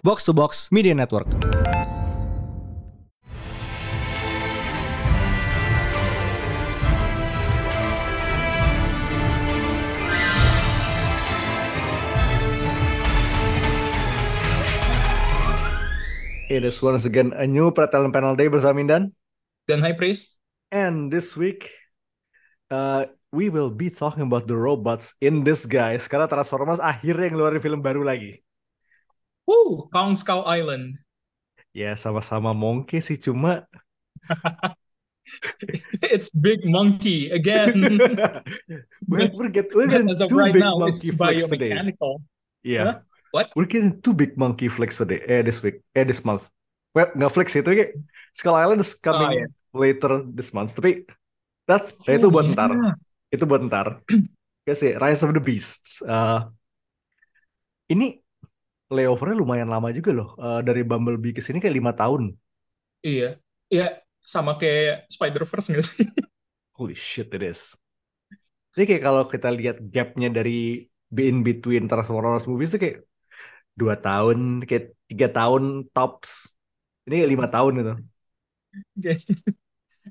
Box to Box Media Network. It is once again a new Pretalent Panel Day bersama Mindan. Dan High Priest. And this week, uh, we will be talking about the robots in disguise. Karena Transformers akhirnya ngeluarin film baru lagi. Woo, Kong Skull Island. Ya, sama-sama monkey sih, cuma... it's Big Monkey again. we're, we're, get, we're getting two right big now, monkey flicks today. Yeah. Huh? What? We're getting two big monkey flicks today. Eh, this week. Eh, this month. Well, nggak flicks itu kayak Skull Island is coming Oh, yeah. later this month. Tapi that's eh, itu Oh, buat yeah. ntar. Itu buat ntar. Kayak sih Rise of the Beasts. Uh, ini layovernya lumayan lama juga loh. Uh, dari Bumblebee ke sini kayak lima tahun. Iya. Iya, sama kayak Spider-Verse nggak sih? Holy shit it is. Jadi kayak kalau kita lihat gapnya dari in between Transformers movies itu kayak dua tahun, kayak tiga tahun tops. Ini kayak lima tahun gitu.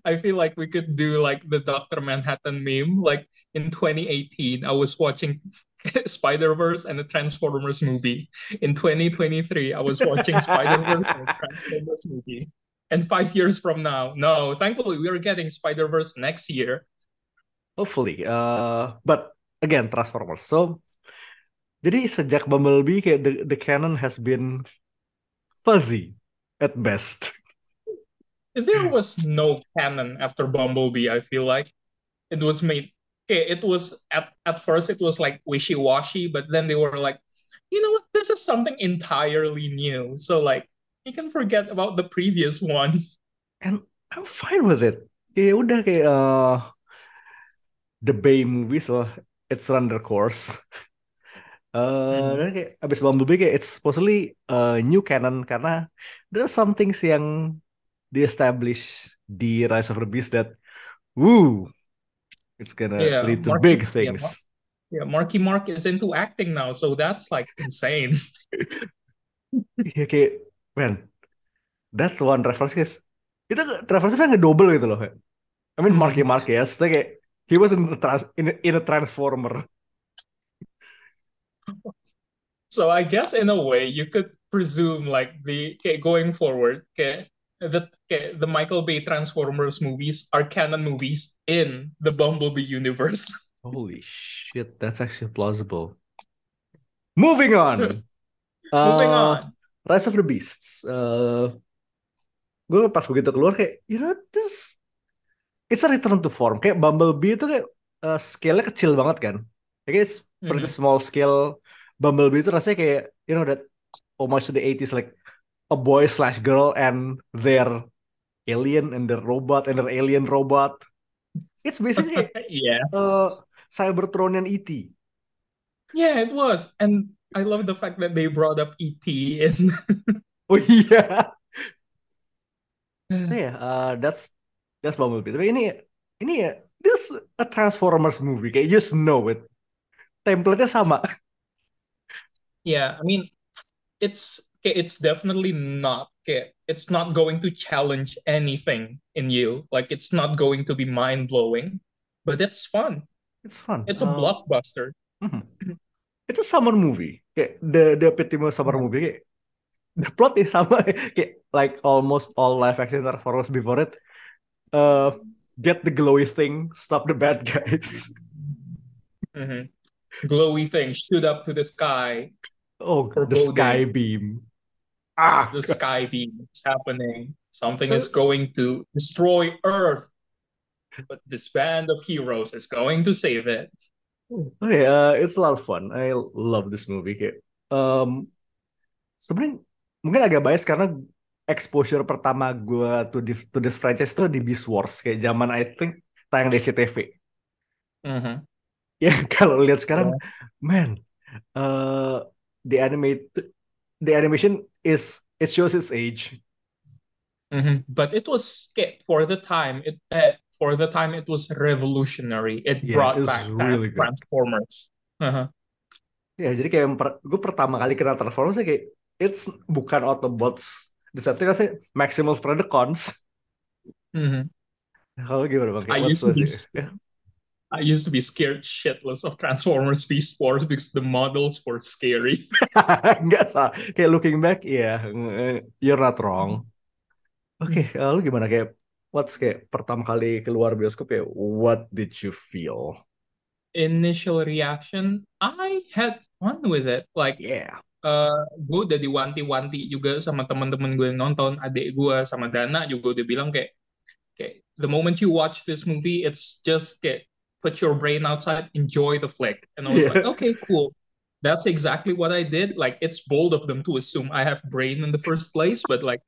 I feel like we could do like the Dr. Manhattan meme. Like in 2018, I was watching Spider-Verse and the Transformers movie. In 2023, I was watching Spider-Verse and the Transformers movie. And five years from now, no, thankfully we are getting Spider-Verse next year. Hopefully. Uh, but again, Transformers. So, jadi sejak Bumblebee kayak the, the canon has been fuzzy at best. There was no canon after Bumblebee, I feel like. It was made okay, it was at, at first it was like wishy-washy, but then they were like, you know what, this is something entirely new. So like you can forget about the previous ones. And I'm fine with it. Kayak udah kayak uh, the Bay movies lah. It's run their course. Uh, dan kayak abis Bumblebee kayak it's supposedly uh, new canon karena there's some things yang di-establish di Rise of the Beast that woo it's gonna Yeah, lead to Marky- big yeah, things. Mar- Yeah, Marky Mark is into acting now, so that's like insane. Kayak man that one reference guys itu reference kan ngedouble gitu loh. I mean Marky Marquez itu kayak he was in the trans in, a- in a transformer So I guess in a way you could presume like the okay, going forward, okay, that okay, the Michael Bay Transformers movies are canon movies in the Bumblebee universe. holy shit that's actually plausible moving on Moving Uh, on. Rise of the Beasts uh, gue pas begitu keluar kayak you know this it's a return to form kayak Bumblebee itu kayak uh, scale-nya kecil banget kan kayak it's pretty Mhm. small scale Bumblebee itu rasanya kayak you know that homage to the 80s like a boy slash girl and their alien and their robot and their alien robot. It's basically yeah. uh, Cybertronian ET Yeah, it was. And I love the fact that they brought up ET in. Oh yeah. yeah uh, that's that's Bumblebee. Tapi ini ini ya this a Transformers movie kayak you just know it. Template-nya sama. Yeah, I mean, it's okay, it's definitely not okay, it's not going to challenge anything in you. Like it's not going to be mind-blowing, but it's fun. it's fun It's a Uh, blockbuster. mhm. it's a summer movie kayak the the epitome of summer movie kayak the plot is sama kayak like almost all live action Transformers before it uh get the glowy thing stop the bad guys Mhm. Glowy thing shoot up to the sky. oh the sky beam ah The sky beam is happening. Something is going to destroy Earth. But this band of heroes is going to save it. Okay, uh, it's a lot of fun. I love this movie. Kayak, um, sebenarnya mungkin agak bias karena exposure pertama gue to to this franchise itu di Beast Wars kayak zaman I think tayang di SCTV. Mhm. Ya kalau lihat sekarang, man, uh, the animate, the animation is it shows its age. Mhm. But it was for the time. It uh, for the time it was revolutionary. It Yeah, brought it back really. Transformers. Uh-huh. Ya, jadi kayak per- gue pertama kali kenal Transformers kayak it's bukan Autobots. Kan sih Maximus Predacons. Mhm. Kalau gimana bang? I what's used to be the- ya. I used to be scared shitless of Transformers Beast Wars because the models were scary. Enggak salah. Kayak looking back, iya, yeah, you're not wrong. Oke, Hmm. lalu gimana kayak what's kayak pertama kali keluar bioskop ya? What did you feel? Initial reaction, I had fun with it. Like Yeah. eh gue udah diwanti-wanti juga sama teman-teman gue yang nonton, adik gue sama Dana juga udah bilang kayak, kayak the moment you watch this movie, it's just kayak put your brain outside, enjoy the flick. And I was Yeah. like, okay, cool. That's exactly what I did. Like it's bold of them to assume I have brain in the first place, but like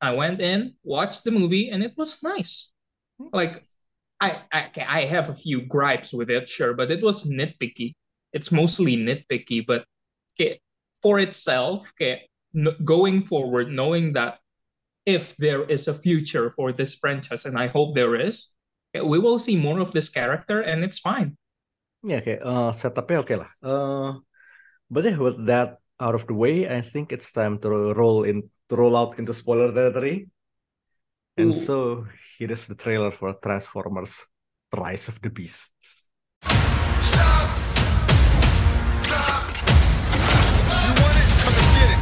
I went in, watched the movie, and it was nice. Like I I I have a few gripes with it, sure, but it was nitpicky. It's mostly nitpicky, but okay, for itself, okay, n- going forward, knowing that if there is a future for this franchise, and I hope there is, we will see more of this character, and it's fine. yeah okay eh, setupnya oke lah. Eh, but yeah, with that out of the way, I think it's time to roll in to roll out into spoiler territory. And Ooh. so here is the trailer for Transformers: Rise of the Beasts. You want it? Come and get it.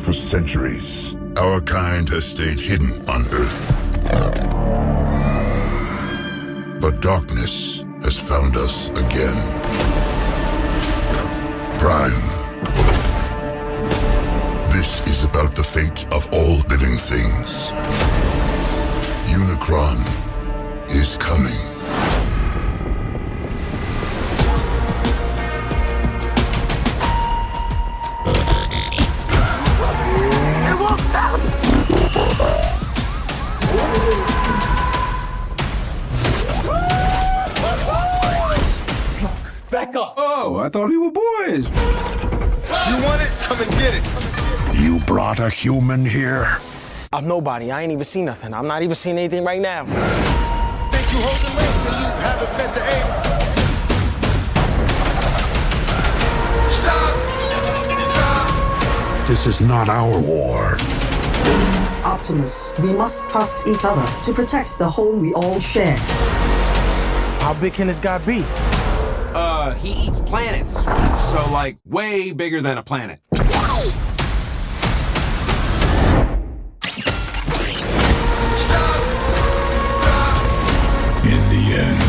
For centuries, our kind has stayed hidden on Earth. But darkness has found us again. Prime. This is about the fate of all living things. Unicron is coming. Thought we were boys. You want it? Come and get it. You brought a human here? I'm nobody. I ain't even seen nothing. I'm not even seeing anything right now. Think you holding late and you haven't met the aim. Stop! This is not our war. Optimus, we must trust each other to protect the home we all share. How big can this guy be? He eats planets. So, like, way bigger than a planet. In the end,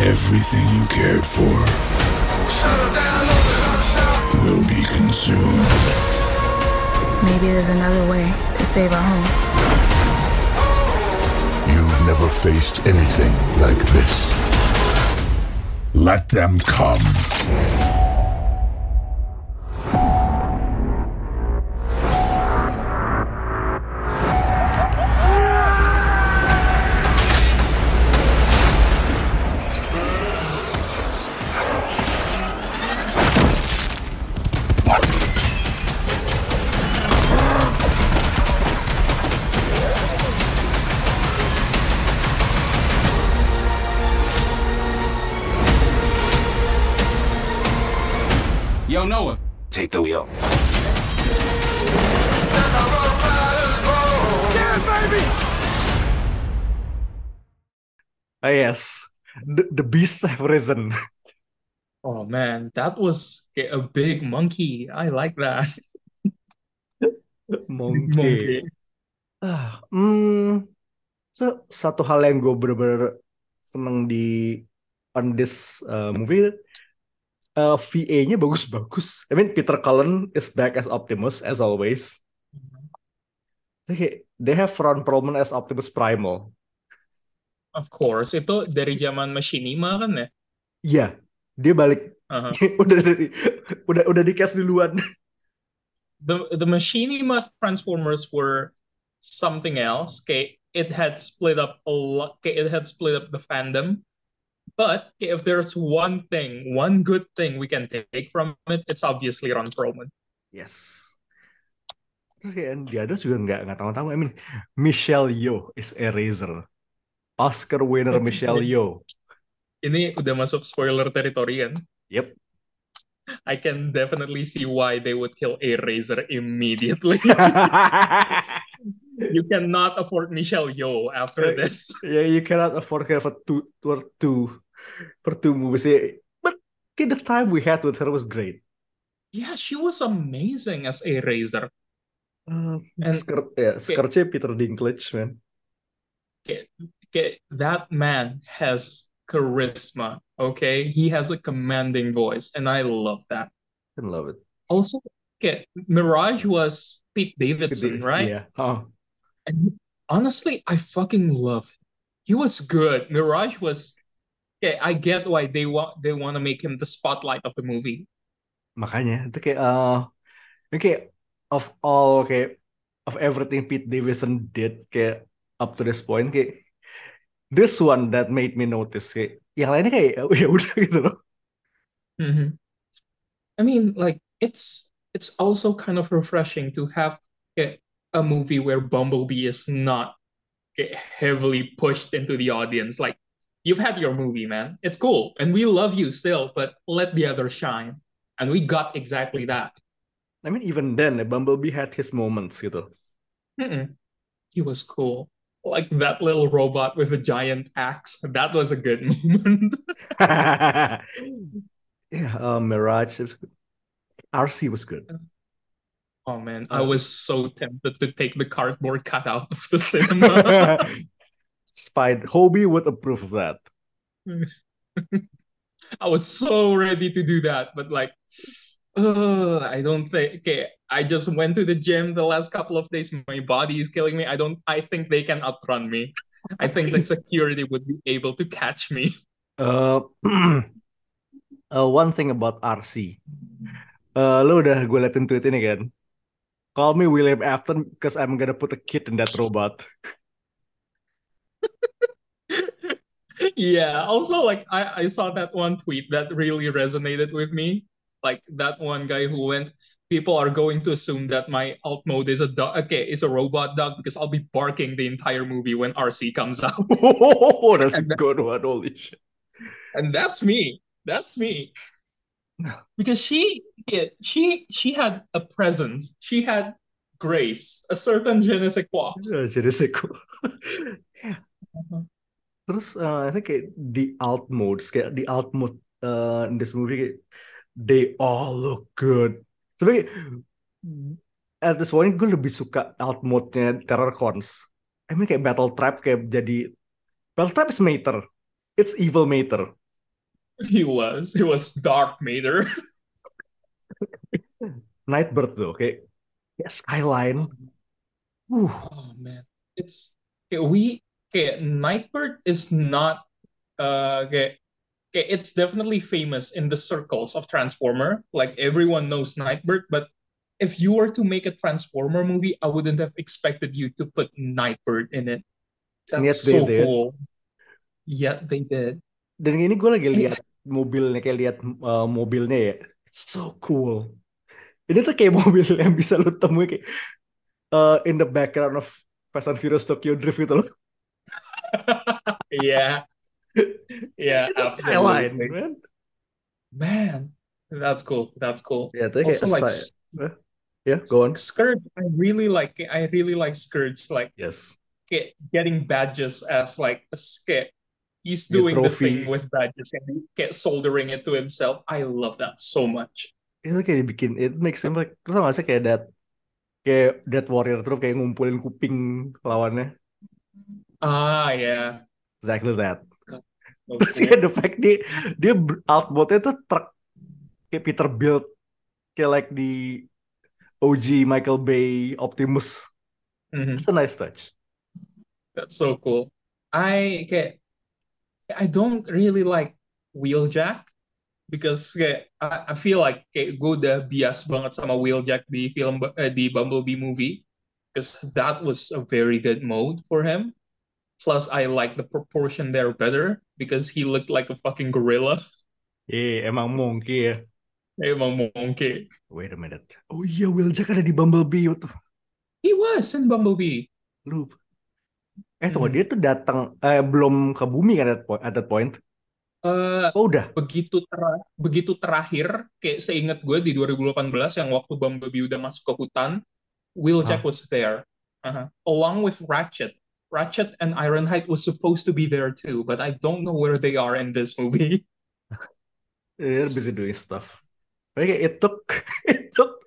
everything you cared for will be consumed. Maybe there's another way to save our home. You've never faced anything like this. Let them come. Ah yes, the, the beasts have risen. Oh man, that was okay, a big monkey. I like that. Monkey. Monkey. Ah, hmm, so satu hal yang gue bener-bener seneng di on this uh, movie, uh, VA-nya bagus-bagus. I mean Peter Cullen is back as Optimus as always. They, they have Ron Perlman as Optimus Primal. Of course, itu dari zaman Machinima kan ya? Iya, dia balik. Aha. udah dari, udah udah di cast duluan. the the Machinima Transformers were something else. Okay, it had split up a lot. Okay, it had split up the fandom. But if there's one thing, one good thing we can take from it, it's obviously Ron Perlman. Yes. Terus kayak di juga nggak nggak tahu-tahu. I mean, Michelle Yeoh is Eraser. Oscar winner Michelle Yeoh. Ini udah masuk spoiler territory kan? Yep. I can definitely see why they would kill a Razor immediately. you cannot afford Michelle Yeoh after Yeah. this. yeah, you cannot afford her for two for two for two movies. Yeah. But okay, the time we had with her was great. Yeah, she was amazing as a Razor. Uh, And- skirt, yeah, skirtnya Peter Dinklage, man. Okay, that man has charisma. Okay, he has a commanding voice, and I love that. I love it. Also, okay, Mirage was Pete Davidson, right? Yeah. Oh. And honestly, I fucking love him. He was good. Mirage was okay. I get why they want they want to make him the spotlight of the movie. Makanya itu kayak uh, kayak of all kayak of everything Pete Davidson did kayak up to this point kayak this one that made me notice kayak yang lainnya kayak ya udah gitu loh. Mhm. I mean, like it's it's also kind of refreshing to have okay, a movie where Bumblebee is not heavily pushed into the audience. Like you've had your movie, man. It's cool, and we love you still, but let the others shine. And we got exactly that. I mean even then Bumblebee had his moments gitu. Mm-mm. He was cool. Like that little robot with a giant axe. That was a good moment. yeah, uh, Mirage. was. RC was good. Oh man, I Uh, was so tempted to take the cardboard cutout of the cinema. Spider Hobie would approve of that. I was so ready to do that, but like, uh, I don't think. Okay, I just went to the gym the last couple of days. My body is killing me. I don't. I think they can outrun me. I think the security would be able to catch me. Uh, uh, one thing about RC. Uh, lo udah gue liatin tweet ini kan. Call me William Afton because I'm gonna put a kid in that robot. Yeah. Also, like, I I saw that one tweet that really resonated with me. Like that one guy who went. People are going to assume that my alt mode is a dog. Okay, is a robot dog because I'll be barking the entire movie when RC comes out. Oh, that's a And good one. Holy shit. and that's me that's me because she yeah, she she had a presence she had grace a certain je ne sais quoi Ya, jadi sequel. yeah. Terus uh, I think kayak the alt modes kayak the alt mode uh, in this movie kayak, they all look good. Sebenarnya at this point gue lebih suka alt mode-nya Terror Cons. I mean kayak Battle Trap kayak jadi Battle Trap is Mater. It's evil Mater. he was he was dark mater Nightbird tuh kayak, kayak Skyline. Oh man it's we okay, nightbird is not uh okay, it's definitely famous in the circles of transformer like everyone knows nightbird but if you were to make a transformer movie i wouldn't have expected you to put nightbird in it yet that's so did. cool yet they did Dan ini gue lagi lihat mobilnya kayak lihat uh, mobilnya ya. It's so cool. Ini tuh kayak mobil yang bisa lu temui kayak uh, in the background of Fast and Furious Tokyo Drift gitu loh. yeah yeah Itu skyline, absolutely man. man that's cool that's cool Ya, tapi kayak also like aside- Ya, go on. Scourge I really like I really like Scourge like Yes. get, getting badges as like a skit. He's Yeah, doing the thing with badges and get soldering it to himself. I love that so much. Itu kayak bikin it makes him like tau gak sih kayak that kayak Death Warrior terus kayak ngumpulin kuping lawannya. Ah, yeah. Exactly that. So Terus kayak the fact dia dia outboardnya tuh truk kayak Peter build kayak like di OG Michael Bay Optimus. Mhm. It's a nice touch. That's so cool. I get I don't really like Wheeljack because kayak, I, I feel like kayak gue udah bias banget sama Wheeljack di film eh, di Bumblebee movie because that was a very good mode for him. Plus, I like the proportion there better because he looked like a fucking gorilla. Iya, emang monkey ya. Emang monkey. Wait a minute. Oh iya, Wheeljack ada di Bumblebee. The- He was in Bumblebee. Lupa. Eh tunggu Mhm. dia tuh datang eh belum ke bumi kan at, at that point. Eh, Oh udah. begitu tera- begitu terakhir kayak seingat gue di 2018 yang waktu Bumblebee udah masuk ke hutan Wheeljack Ah. was there Uh-huh. along with Ratchet Ratchet and Ironhide was supposed to be there too but I don't know where they are in this movie They're busy doing stuff. Tapi kayak it took it took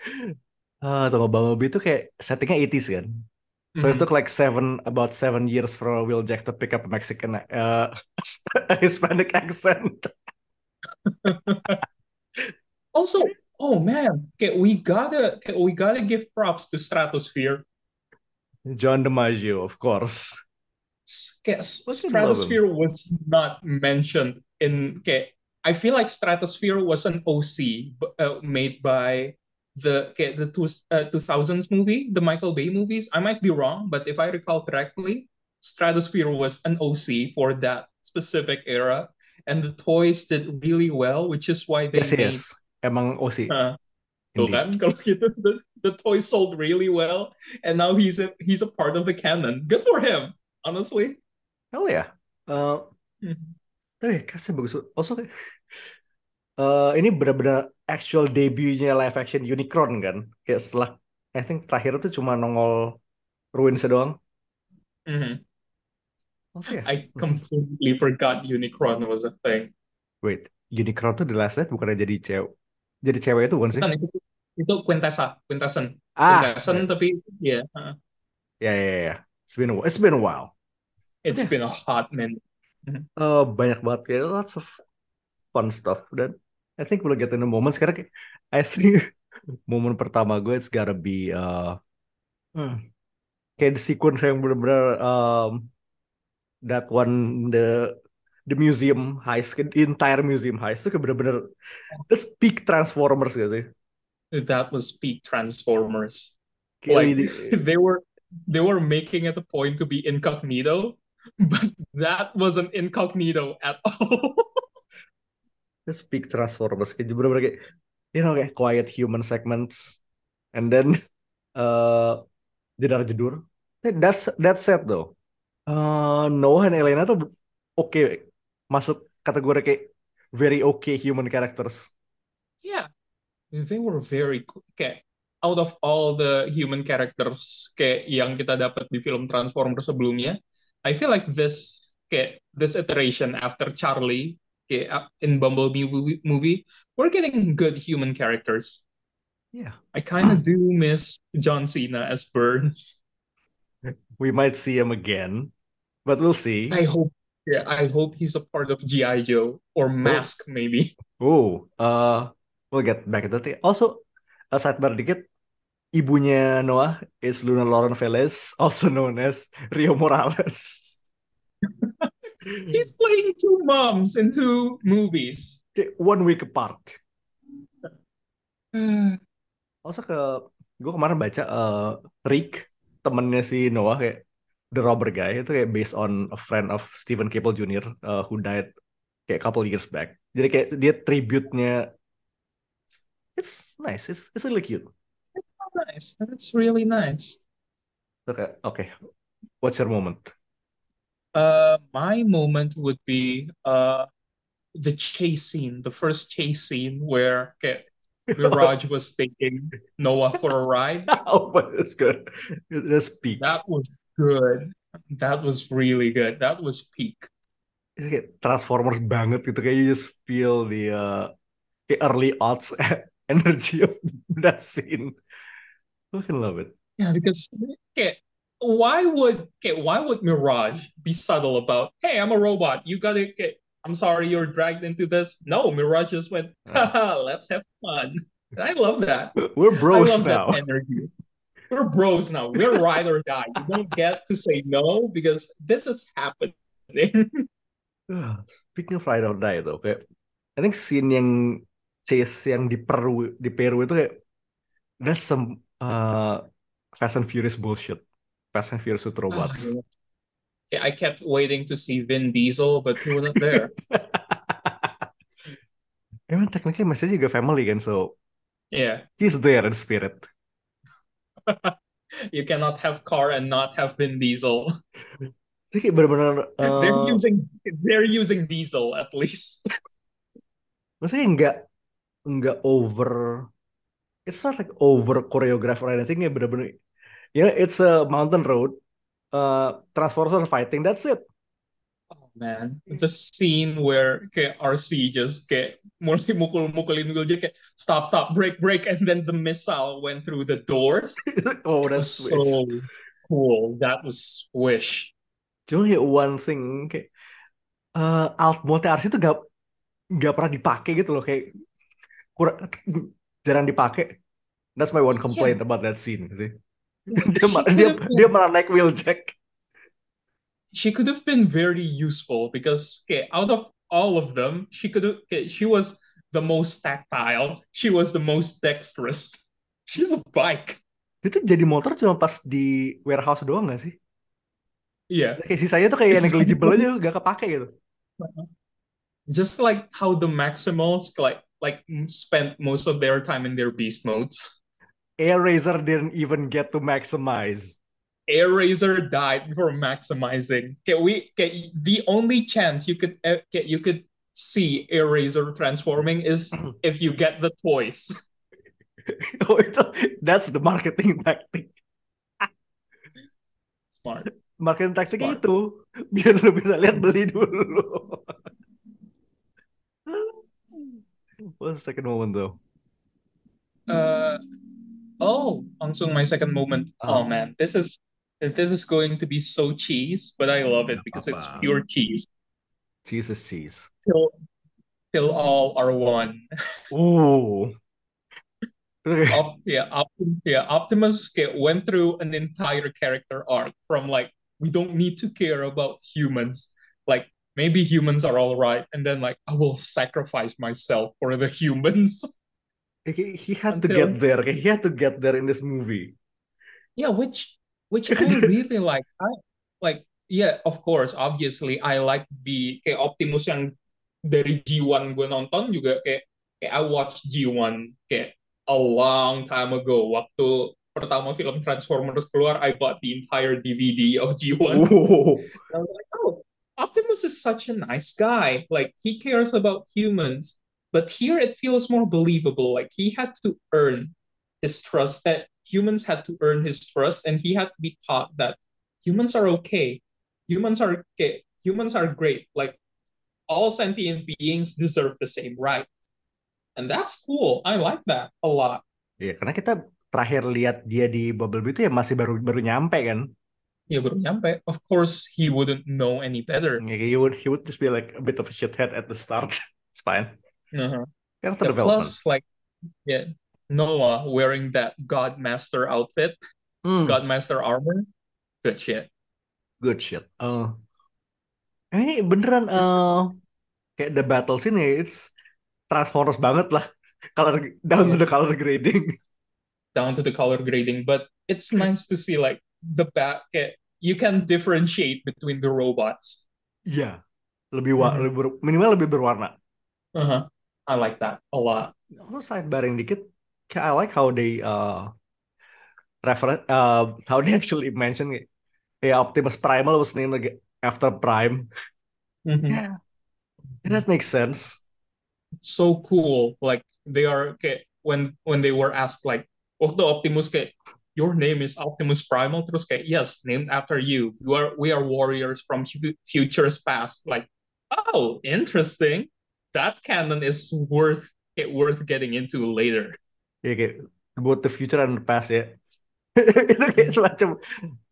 ah tunggu Bumblebee itu kayak settingnya 80s kan. So it Mhm. took like seven about seven years for Wheeljack to pick up a Mexican uh, a Hispanic accent. also oh man kayak we gotta kayak we gotta give props to Stratosphere John DiMaggio, of course. kayak. Stratosphere was not mentioned in kayak I feel like Stratosphere was an OC uh, made by the kayak the two, uh, 2000s movie, the Michael Bay movies. I might be wrong, but if I recall correctly, Stratosphere was an OC for that specific era, and the toys did really well, which is why they Yes, made. yes. Emang OC. Uh, tuh kan, kalau gitu, the, toys sold really well, and now he's a he's a part of the canon. Good for him, honestly. Oh ya. Eh, Mhm. tapi kasih bagus. Also eh, ini benar-benar actual debutnya live action Unicron kan. Kayak setelah I think terakhir tuh cuma nongol Ruins doang. Mhm. Also ya. I completely forgot Unicron was a thing. Wait, Unicron tuh The Last Night bukannya jadi cewek. Jadi cewek itu bukan sih? Bukan, itu, itu Quintessa, Quintessence. Ah, Quintessence, tapi ya, uh, ya ya ya. It's been a while. It's been a while. it's been a hot minute. Eh, banyak banget kayak lots of fun stuff dan I think we'll get in a moment sekarang kayak I think momen pertama gue it's gotta be uh, hmm, kayak the sequence yang benar-benar um, that one the the museum heist the entire museum heist itu kayak benar-benar it's peak Transformers gak sih That was peak Transformers. Like they were they were making it a point to be incognito, but that wasn't incognito at all. It's peak Transformers. Kayak bener-bener kayak you know kayak quiet human segments. And then uh jedar jedur that's that's sad though. Uh, Noah and Elena tuh oke masuk kategori kayak very okay human characters. Yeah, they were very co- kayak out of all the human characters kayak yang kita dapat di film Transformers sebelumnya, I feel like this kayak this iteration after Charlie kayak uh, in Bumblebee movie, movie we're getting good human characters. yeah I kind of do miss John Cena as Burns. we might see him again but we'll see I hope yeah, I hope he's a part of GI Joe or Mask maybe. oh uh we'll get back to that also a sidebar dikit ibunya Noah is Luna Lauren Velez also known as Rio Morales He's playing two moms in two movies. Kayak one week apart Also ke gue kemarin baca eh, Rick temennya si Noah kayak The Robber Guy itu kayak based on a friend of Stephen Cable Jr. eh, who died kayak couple years back. Jadi kayak dia tribute-nya it's nice, it's, it's really cute. It's Nice. That's really nice. Okay. oke, what's your moment? Uh, my moment would be uh the chase scene, the first chase scene where kayak Mirage was taking Noah for a ride. oh, but it's good. It's peak. That was good. That was really good. That was peak. Transformers banget gitu kayak you just feel the uh, kayak early odds energy of that scene. Fucking love it. Yeah, because okay, why would okay, why would Mirage be subtle about, hey, I'm a robot. You gotta get I'm sorry you're dragged into this. No, Mirage just went, haha, let's have fun. I love that. We're bros I love now. that energy. We're bros now. We're ride or die. You don't get to say no because this is happening. Speaking of Ride or Die though, kayak I think scene yang chase yang di Peru di Peru itu kayak that's some uh, Fast and Furious bullshit. Fast and Furious with robots. Yeah, I kept waiting to see Vin Diesel, but he wasn't there. Emang technically masih juga family kan so Yeah, he's there in spirit. you cannot have car and not have Vin Diesel. Ini kayak bener-bener They're using they're using diesel at least. maksudnya nggak nggak over it's not like over choreographed or anything ya bener-bener ya it's a mountain road uh, Transformers are fighting that's it Oh man, the scene where kayak RC just kayak mulai mukul-mukulin Will kayak stop stop break break and then the missile went through the doors. oh that's so cool. That was Wish. cuma ya one thing kayak uh, alt mode RC itu nggak nggak pernah dipakai gitu loh kayak kurang jarang dipakai that's my one complaint about that scene sih dia dia dia malah naik wheeljack she could have been very useful because okay, out of all of them, she could okay, she was the most tactile. She was the most dexterous. She's a bike. itu jadi motor cuma pas di warehouse doang gak sih Yeah. kayak sisanya tuh kayak negligible aja gak kepake gitu just like how the Maximals like like spent most of their time in their beast modes. Air Razor didn't even get to maximize. Air Razor died before maximizing. Okay, we okay, the only chance you could uh, okay, you could see Air Razor transforming is if you get the toys. oh, that's the marketing tactic. Smart. Marketing tacticnya Smart. itu biar lu bisa lihat beli dulu. What's the second moment though? Uh oh, langsung my second moment. Oh Oh. man, this is this is going to be so cheese, but I love it because it's pure cheese. Cheese is cheese. Till till all are one. Ooh. Op, yeah, Optim, yeah, Optimus went through an entire character arc from like we don't need to care about humans, like maybe humans are all right, and then like I will sacrifice myself for the humans. He, he had to get there. He had to get there in this movie. Yeah, which which I really like. I like yeah, of course, obviously I like the kayak Optimus yang dari G1 gue nonton juga kayak kayak I watched G1 kayak a long time ago waktu pertama film Transformers keluar I bought the entire DVD of G1. Ooh. And I was like, oh, Optimus is such a nice guy. Like he cares about humans, but here it feels more believable. Like he had to earn his trust. That humans had to earn his trust, and he had to be taught that humans are okay. Humans are okay. Humans are great. Like all sentient beings deserve the same right, and that's cool. I like that a lot. Ya, karena kita terakhir lihat dia di Bumblebee itu ya masih baru baru nyampe kan. Ya baru nyampe. Of course, he wouldn't know any better. Ya, he would he would just be like a bit of a shithead at the start. It's fine. Uh-huh. Character Yeah, development. plus, like, yeah, Noah wearing that Godmaster outfit, Hmm, Godmaster armor, good shit. good shit. Uh, ini beneran uh, kayak the battle scene ya, it's Transformers banget lah. Color down to the color grading. Down to the color grading, but it's nice to see like the back. You can differentiate between the robots. Yeah, lebih wa Mhm. lebih ber- minimal lebih berwarna. Uh-huh. I like that a lot. Also sidebarring dikit, kayak I like how they uh refer uh how they actually mention it. Yeah, Optimus Primal was named like after Prime. Mhm. And that makes sense. So cool. Like they are okay, when when they were asked like, waktu Optimus kayak, your name is Optimus Prime kayak, yes, named after you. You are we are warriors from fu- futures past. Like, oh, interesting. That canon is worth it worth getting into later. Ya kayak both the future and the past ya. itu kayak semacam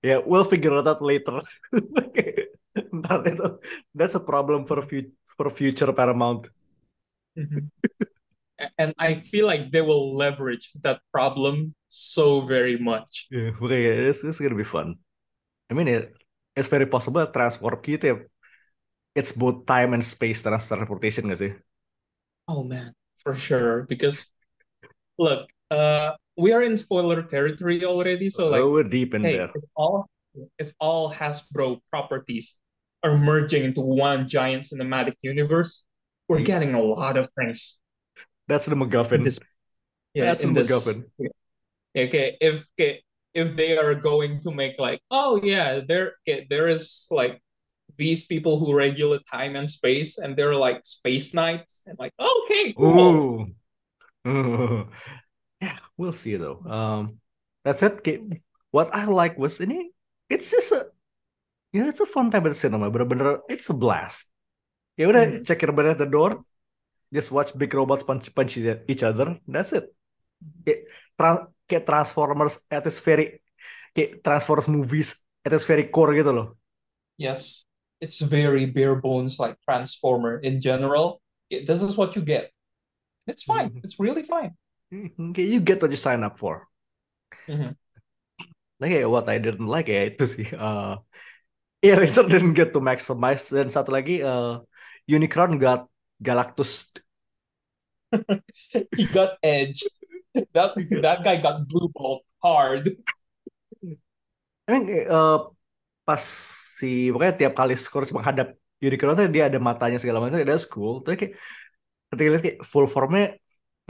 ya we'll figure it out later. Ntar itu that's a problem for fu- for future Paramount. Mhm. A- And I feel like they will leverage that problem so very much. Yeah, okay, it's, it's gonna be fun. I mean, it, it's very possible Transwarp gitu ya. It's both time and space trans- transportation gak sih? Oh man, for sure. Because look, uh, we are in spoiler territory already, so like oh, we're deep in hey, there. if all if all Hasbro properties are merging into one giant cinematic universe, we're Ye- getting a lot of things. That's the in MacGuffin. this, yeah, That's the this. MacGuffin. Okay, if okay, if they are going to make like, oh yeah, there okay, there is like these people who regulate time and space, and they're like space knights, and like okay, cool. Ooh. Ooh. Yeah, we'll see though. Um, that's it. Kayak, what I like was ini, it's just a, yeah, it's a fun time at the cinema. Bener-bener, it's a blast. Ya udah, Hmm. check your at the door, just watch big robots punch punch each other. That's it. Kayak, tra- kayak Transformers at its very, kayak Transformers movies at its very core gitu loh. Yes, it's very bare bones like Transformer in general. Yeah, This is what you get. It's fine. Mhm. It's really fine. Kayak you get what you sign up for. Mhm. Nah, kayak what I didn't like ya itu sih. Uh, Eraser didn't get to maximize dan satu lagi uh, Unicron got Galactus. He got edged. That that guy got blue balled hard. I mean, uh, pas si pokoknya tiap kali Scourge menghadap Unicron tuh dia ada matanya segala macam, that's cool. Tapi kayak ketika lihat kayak full formnya,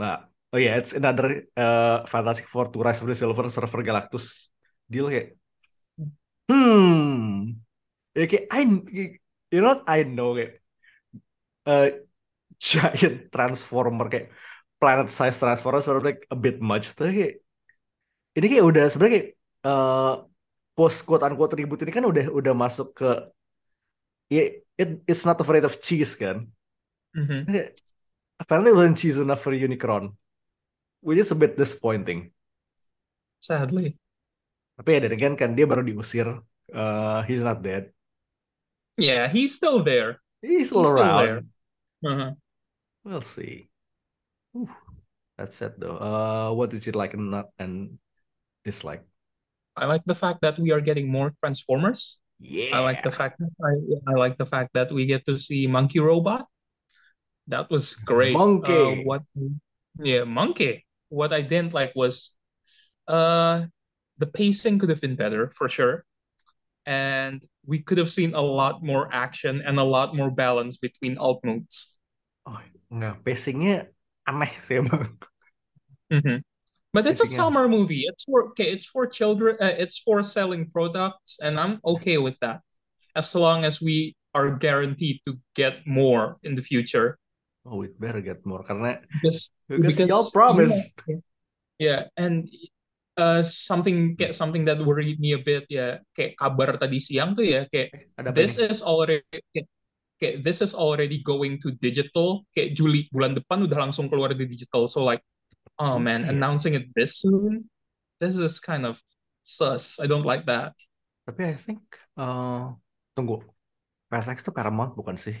nah, oh yeah, it's another uh, Fantastic Four to Rise of the Silver Surfer Galactus deal kayak, hmm, ya kayak I, you know what I know kayak uh, giant transformer kayak planet size transformer sort of like a bit much tapi kayak ini kayak udah sebenarnya kayak uh, post quote unquote ribut ini kan udah udah masuk ke ya it, it's not afraid of cheese kan Mhm. Kayak, apparently wasn't cheese enough for Unicron which is a bit disappointing Sadly. tapi ya dan again kan dia baru diusir uh, he's not dead Yeah, he's still there. he's still He's still around there. Uh-huh. We'll see Ooh, that's it though uh, what did you like and not and dislike I like the fact that we are getting more Transformers. yeah I like the fact that I, I like the fact that we get to see Monkey Robot. That was great. Monkey. Uh, what? Yeah, Monkey. What I didn't like was, uh, the pacing could have been better for sure, and we could have seen a lot more action and a lot more balance between alt modes. Oh enggak pacingnya aneh sih emang Mhm. But it's a Pacingnya. summer movie. It's for okay. It's for children. Uh, it's for selling products, and I'm okay with that, as long as we are guaranteed to get more in the future. oh we better get more karena Because because, Because, y'all promised yeah, yeah, and uh, something kayak something that worried me a bit ya, kayak kabar tadi siang tuh ya, kayak ada apa this is already kayak, this is already going to digital. Kayak Juli bulan depan udah langsung keluar di digital. So like, oh man, Oke. announcing it this soon, this is kind of sus. I don't like that. Tapi I think uh, tunggu. PSX itu Paramount bukan sih?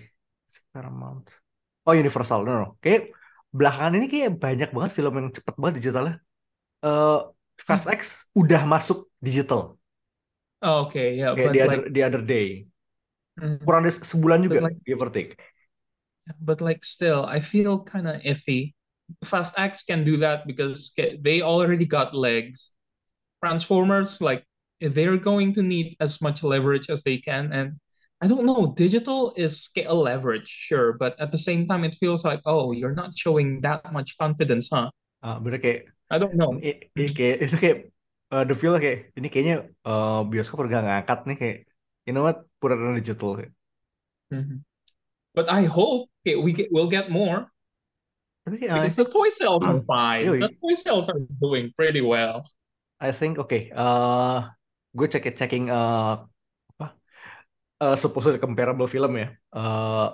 Paramount. Oh Universal, no, no. Kayak belakangan ini kayak banyak banget film yang cepet banget digitalnya. Eh Fast X udah masuk digital. Oh, okay, yeah, Kayak but the like, other the other day. Mm, Kurang dari sebulan juga, like- give or take. but like still, I feel kind of iffy. Fast X can do that because they already got legs. Transformers, like they're going to need as much leverage as they can, and I don't know. Digital is scale leverage, sure, but at the same time, it feels like oh, you're not showing that much confidence, huh? Ah, bener kayak I don't know. ini, ini kayak itu kayak eh, the feel kayak ini kayaknya eh, bioskop udah gak ngangkat nih kayak you know what it on digital Mhm. But I hope okay, we get we'll get more uh, I because the think toy sales are fine. Yoi. The toy sales are doing pretty well. I think oke eh gue cek checking eh apa eh supposedly comparable film ya eh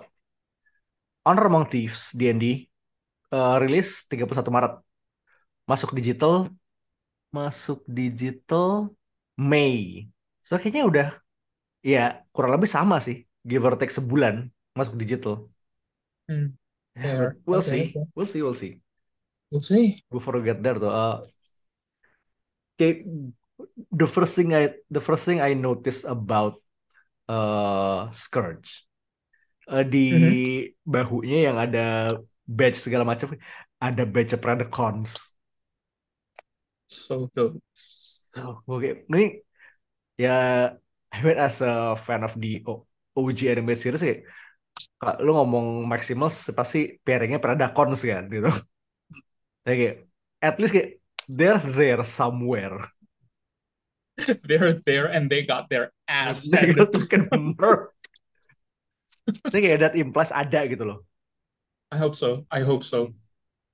Honor Among Thieves D&D eh rilis 31 Maret masuk digital masuk digital Mei so kayaknya udah ya kurang lebih sama sih give or take sebulan masuk digital. Hmm, Yeah, but we'll Okay, see. okay. we'll see we'll see. We'll see. before we get there tuh uh, kayak the first thing I the first thing I noticed about uh, Scourge uh, di bahunya yang ada badge segala macam ada badge Predacons So good. so oke ini ya I mean as a fan of the OG anime series kayak kalau lu ngomong Maximals pasti pairingnya Predacons kan gitu Tapi kayak at least kayak they're there somewhere They're there and they got their ass They got to fucking murked. Tapi kayak that implies ada gitu loh. I hope so. I hope so.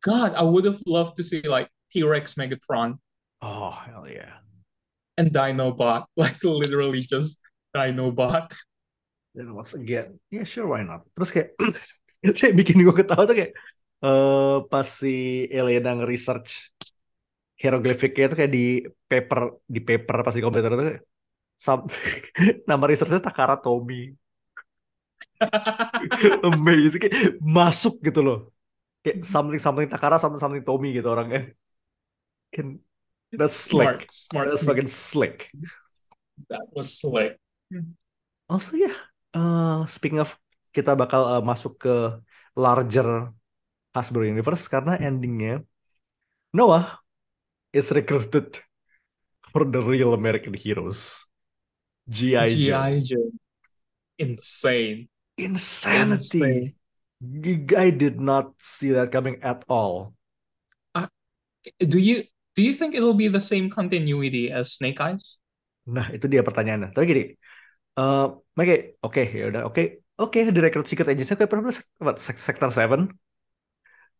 God, I would have loved to see like T-Rex Megatron Oh, hell yeah. And Dinobot, like literally just Dinobot. Dan once again, yeah sure why not. Terus kayak itu yang bikin gue ketawa tuh kayak eh pas si Elena nge-research hierogliffiknya itu kayak di paper di paper pas di komputer itu sam- nama researchnya Takara Tomy. Amazing kayak masuk gitu loh. Kayak something something Takara something something Tommy gitu orangnya. Can that's Smart, slick. smart. That's fucking slick. That was slick. Also ya, eh, speaking of kita bakal eh, masuk ke larger Hasbro Universe karena endingnya Noah is recruited for the real American heroes. G.I. Joe. Insane. Insanity. G- I did not see that coming at all. Do you do you think it'll be the same continuity as Snake Eyes? Nah, itu dia pertanyaannya. Tapi gini, eh mereka kayak, oke ya udah, oke, oke, direkrut Secret Agency kayak pernah apa, Sector 7.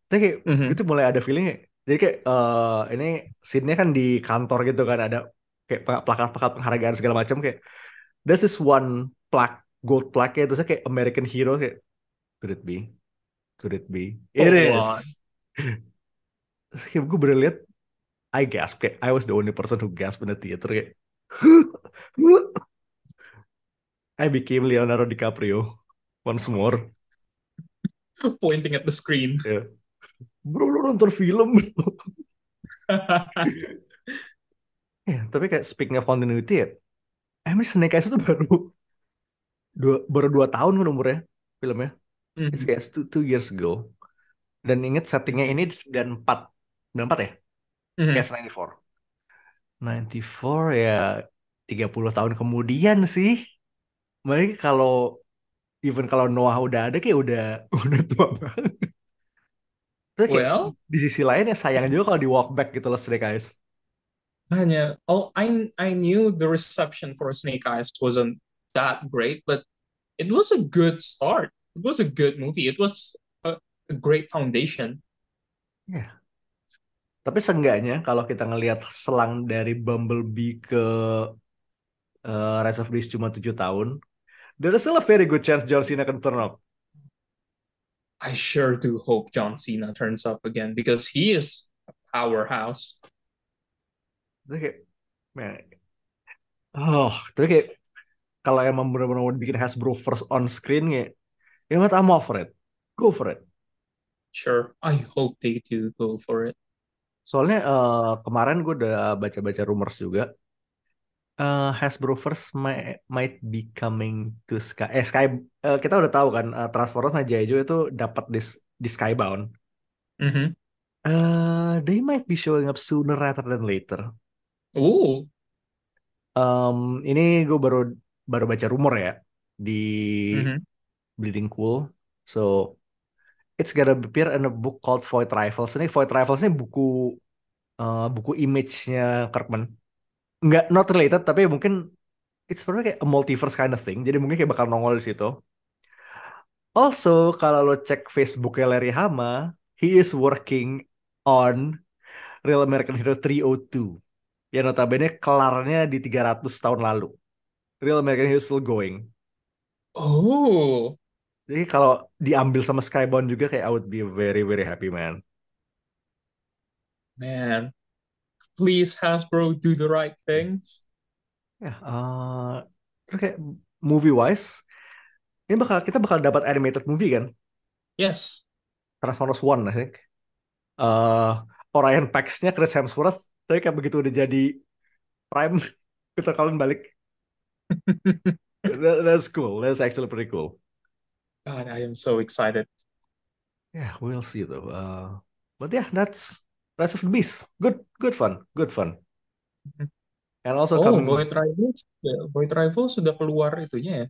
Tapi kayak Mhm. gitu mulai ada feeling kayak, jadi kayak eh ini scene-nya kan di kantor gitu kan ada kayak plakat-plakat penghargaan segala macam kayak there's this one plaque gold plaque ya terusnya kayak American Hero kayak could it be? Could it be? It Hold is. kayak gue bener liat I gasp kayak I was the only person who gasped in the theater kayak I became Leonardo DiCaprio once more. Pointing at the screen. Ya. Bro, lu nonton film. ya, tapi kayak speaking of continuity ya, emang Snake Eyes itu baru dua, baru dua tahun kan umurnya filmnya. It's Mhm. kayak two, two years ago. Dan inget settingnya ini dan 4 dan 4 ya? Mhm. Yes, 94. 94 ya 30 tahun kemudian sih. Mereka kalau even kalau Noah udah ada kayak udah udah tua banget. Terus kayak Well, di sisi lain ya sayang juga kalau di walk back gitu loh Snake Eyes. Hanya, oh, I I knew the reception for Snake Eyes wasn't that great, but it was a good start. It was a good movie. It was a, a great foundation. Ya. Tapi seenggaknya kalau kita ngelihat selang dari Bumblebee ke eh, Rise of Beasts cuma 7 tahun, there is still a very good chance John Cena can turn up. I sure do hope John Cena turns up again because he is a powerhouse. Kayak, man, oh, tapi kayak kalau emang benar-benar mau bikin Hasbro first on screen ya, you know what, I'm all for it. Go for it. Sure, I hope they do go for it. Soalnya eh, kemarin gue udah baca-baca rumors juga. Hasbro first might, might be coming to Sky. Eh Sky, eh, kita udah tahu kan eh, Transformers sama. Joe itu dapat di, di Skybound. Mhm. Eh, they might be showing up sooner rather than later. Ooh, Em, ini gue baru baru baca rumor ya di Mhm. Bleeding Cool. So it's gonna appear in a book called Void Rivals. Ini Void Rivals ini buku eh, buku image-nya Kirkman. Nggak not related tapi mungkin it's probably kayak a multiverse kind of thing. Jadi mungkin kayak bakal nongol di situ. Also kalau lo cek Facebooknya Larry Hama, he is working on Real American Hero 302. Ya notabene kelarnya di 300 tahun lalu. Real American Hero still going. oh, Jadi kalau diambil sama Skybound juga kayak I would be very very happy man. man. Please, Hasbro, do the right things. Ya, eh terus kayak movie wise, ini bakal kita bakal dapat animated movie kan? Yes. Transformers One I think. Eh Orion Pax-nya Chris Hemsworth, tapi kayak begitu udah jadi Prime, Peter Cullen balik. That- that's cool. That's actually pretty cool. God, I am so excited. Yeah, we'll see though. Uh, but yeah, that's Rise of the Beast. Good, good fun, good fun. And also Oh, coming. Void Rivals, ya, Void Rivals sudah keluar itunya ya,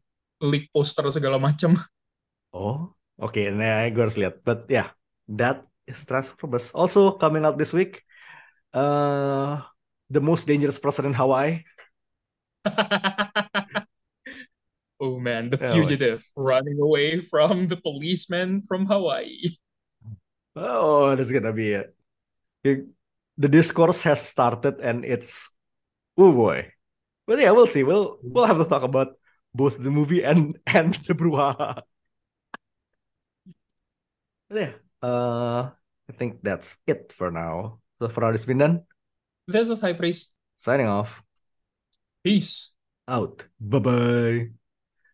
leak poster segala macam. Oh, oke. Nah, gue harus lihat. But yeah, that is Transformers. Also coming out this week, uh, the most dangerous person in Hawaii. Oh man, the Yeah, like- fugitive running away from the policeman from Hawaii. Oh, that's gonna be it. The- discourse has started and it's oh boy. But yeah, we'll see. We'll we'll have to talk about both the movie and and the brouhaha. But yeah, uh, I think that's it for now. So for Aris Bindan, This is High Priest. signing off. Peace. Out. Bye bye.